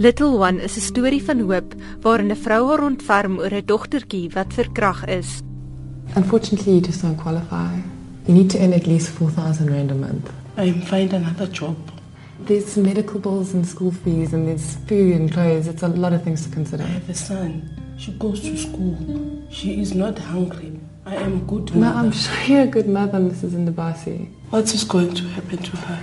Little One is 'n storie van hoop waarin 'n vrou haar ontferm oor 'n dogtertjie wat verkragt is. Unfortunately, you just don't qualify. You need to earn at least 4,000 rand a month. I'm find another job. There's medical bills and school fees, and there's food and clothes. It's a lot of things to consider. I have a son. She goes to school. She is not hungry. I am good No, mother. I'm sure you're a good mother, Mrs. Indabasi. What is going to happen to her?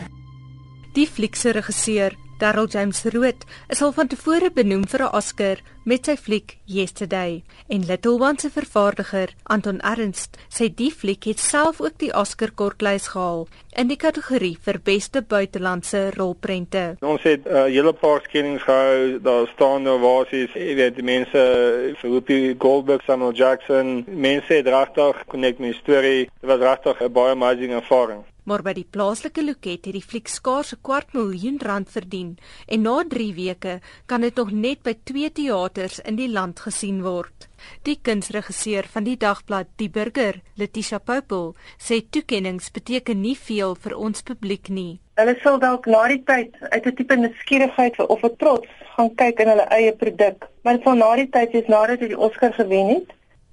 Die fliek se regisseur, Darryl James Root, is al van tevore benoem vir 'n Oscar met sy fliek Yesterday. En Little One se vervaardiger, Anton Ernst, sê die fliek het self ook die Oscar kortlys gehaal in die kategorie vir beste buitelandse rolprente. Ons het 'n uh, hele paar skennings gehou. Daar staan nou jy weet, die mense vir Whoopi Goldberg, Samuel Jackson, mense het regtig connect met die storie. Dit was regtig 'n baie amazing ervaring. Maar by die plaaslike loket het die fliek skaars 'n kwart miljoen rand verdien en na 3 weke kan dit nog net by 2 teaters in die land gesien word. Die kunsregisseur van die dagblad Die Burger, Letitia Poupel, sê toekenninge beteken nie veel vir ons publiek nie. Hulle sal dalk na die tyd uit 'n tipe nuuskierigheid of 'n trots gaan kyk in hulle eie produk, maar sal na die tyd wees nadat hy die Oscar gewen het.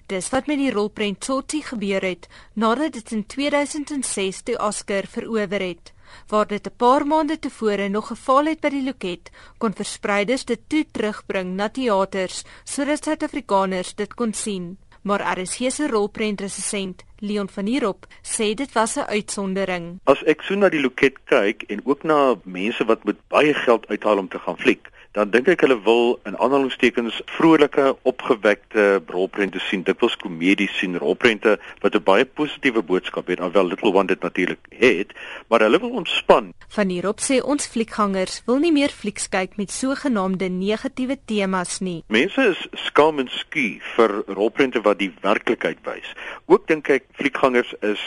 Dis wat met die rolprent Tsotsi gebeur het nadat dit in 2006 die Oscar verower het. Waar dit 'n paar maande tevore nog geval het by die loket, kon verspreiders dit toe terugbring na teaters sodat Suid-Afrikaners dit kon sien. Maar RSG se rolprentresensent, Leon van der Rop, sê dit was 'n uitsondering. As ek so na die loket kyk en ook na mense wat met baie geld uithaal om te gaan fliek, dan dink ek hulle wil in aanhalingstekens vrolike, opgewekte rolprente sien, dikwels komedies sien, rolprente wat 'n baie positiewe boodskap het, alhoewel Little One dit natuurlik het, maar hulle wil ontspan. Van der Rop sê ons fliekgangers wil nie meer flieks kyk met sogenaamde negatiewe temas nie. Mense is skaam en skie vir rolprente wat die werklikheid wys. Ook dink ek fliekgangers is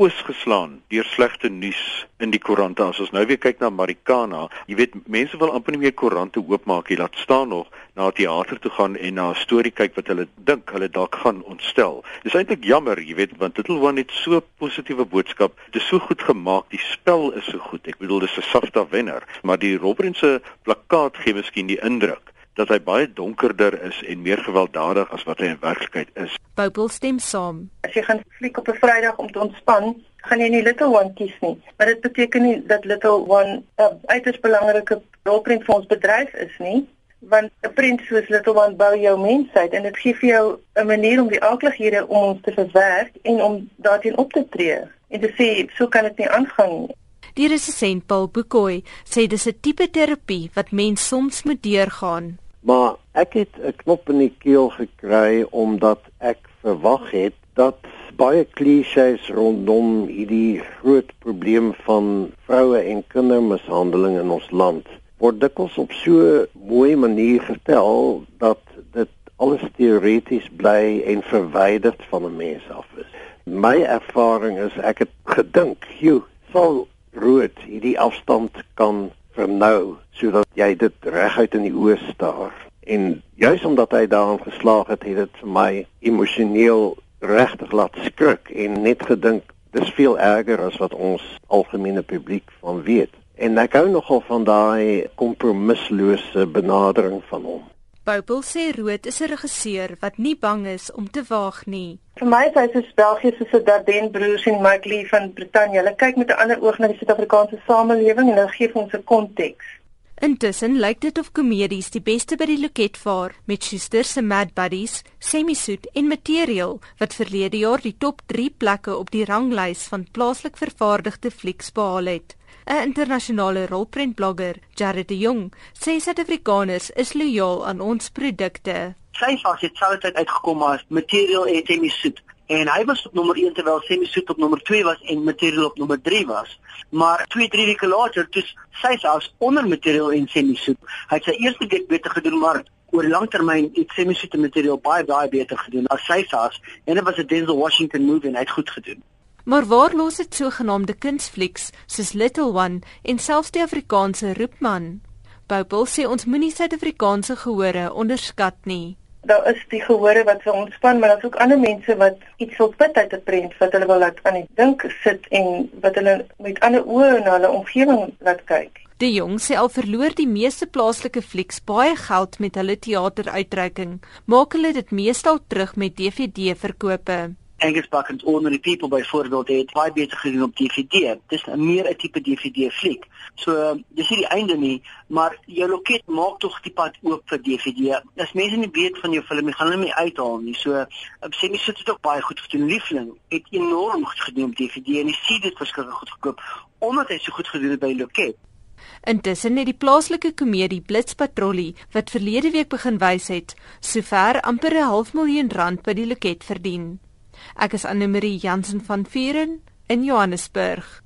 oosgeslaan deur slegte nuus in die koerante. As ons nou weer kyk na Marikana, jy weet mense wil amper nie meer koerante oopmaak nie, laat staan nog na 'n teater toe gaan en na 'n storie kyk wat hulle dink hulle dalk gaan ontstel. Dis eintlik jammer, jy weet, want Little One het so positiewe boodskap. Dit is so goed gemaak, die spel is so goed. Ek bedoel dis 'n SAFTA wenner, maar die Robben se plakkaat gee miskien die indruk dat hy baie donkerder is en meer gewelddadig as wat hy in werklikheid is. Poupel stem saam. As jy gaan fliek op 'n Vrydag om te ontspan, gaan jy nie Little One kies nie. Maar dit beteken nie dat Little One 'n uiters belangrike rolprent vir ons bedryf is nie, want 'n prent soos Little One bou jou mensheid en dit gee vir jou 'n manier om die aaklighede om ons te verwerk en om daarteen op te tree en te sê so kan dit nie aangaan nie. Die resensent Paul Bukoy sê dis 'n tipe terapie wat mens soms moet deurgaan. Maar ek het 'n knop in die keel gekry omdat ek verwag het dat baie klisjées rondom hierdie groot probleem van vroue en kindermishandeling in ons land word dikwels op so 'n mooi manier vertel dat dit alles teoreties bly en verwyderd van 'n mens af is. My ervaring is ek het gedink, "Joe, sal rood hierdie afstand kan vernou sodat jy dit reguit in die oë staar." En juis omdat hy daarin geslaag het, het dit vir my emosioneel regtig laat skrik en net gedink dis veel erger as wat ons algemene publiek van weet. En ek hou nogal van daai kompromislose benadering van hom. Poupel sê Rood is 'n regisseur wat nie bang is om te waag nie. Vir my is hy soos België soos 'n Dardenne broers en Mike Lee van Brittanje. Hulle kyk met 'n ander oog na die Suid-Afrikaanse samelewing en hulle gee vir ons 'n konteks. Intussen lyk dit of komedies die beste by die loket vaar met Schuster se Mad Buddies, Semisoet en Material wat verlede jaar die top 3 plekke op die ranglys van plaaslik vervaardigde flieks behaal het. 'n Internasionale rolprentblogger, Jared de Jong, sê Suid-Afrikaners is lojaal aan ons produkte. Sy vas het selfs tyd uitgekom as material en semi-soet en hy was op nommer 1 terwyl semi-soet op nommer 2 was en material op nommer 3 was. Maar 2 3 weke later toe sy selfs onder material en semi-soet hy het sy eerste week beter gedoen maar oor langtermyn het semi-soet en material baie baie beter gedoen as sy selfs. En dit was 'n Denzel Washington movie en hy het goed gedoen. Maar waar los dit sogenaamde kunsflieks soos Little One en selfs die Afrikaanse Roepman? Poupel sê ons moenie Suid-Afrikaanse gehore onderskat nie. Daar is die gehore wat wil ontspan, maar daar's ook ander mense wat iets wil put uit 'n prent wat hulle wil laat aan die dink sit en wat hulle met ander oë na hulle omgewing laat kyk. Die jong sê al verloor die meeste plaaslike flieks baie geld met hulle teateruitreiking, maak hulle dit meestal terug met DVD verkope. Angus Buck and Ordinary People byvoorbeeld het baie beter gedoen op DVD. Dis 'n meer 'n tipe DVD fliek. So dis nie die einde nie, maar jou loket maak tog die pad oop vir DVD. As mense nie weet van jou film gaan hulle nie uithaal nie. So sê nie sit dit ook baie goed gedoen. Liefling het enorm goed gedoen op DVD en jy sien dit verskriklik goed gekoop omdat hy so goed gedoen het by loket. Intussen het die plaaslike komedie Blitspatrollie wat verlede week begin wys het, sover amper 'n half miljoen rand by die loket verdien. Ek is Anne Marie Jansen van Vuren in Johannesburg.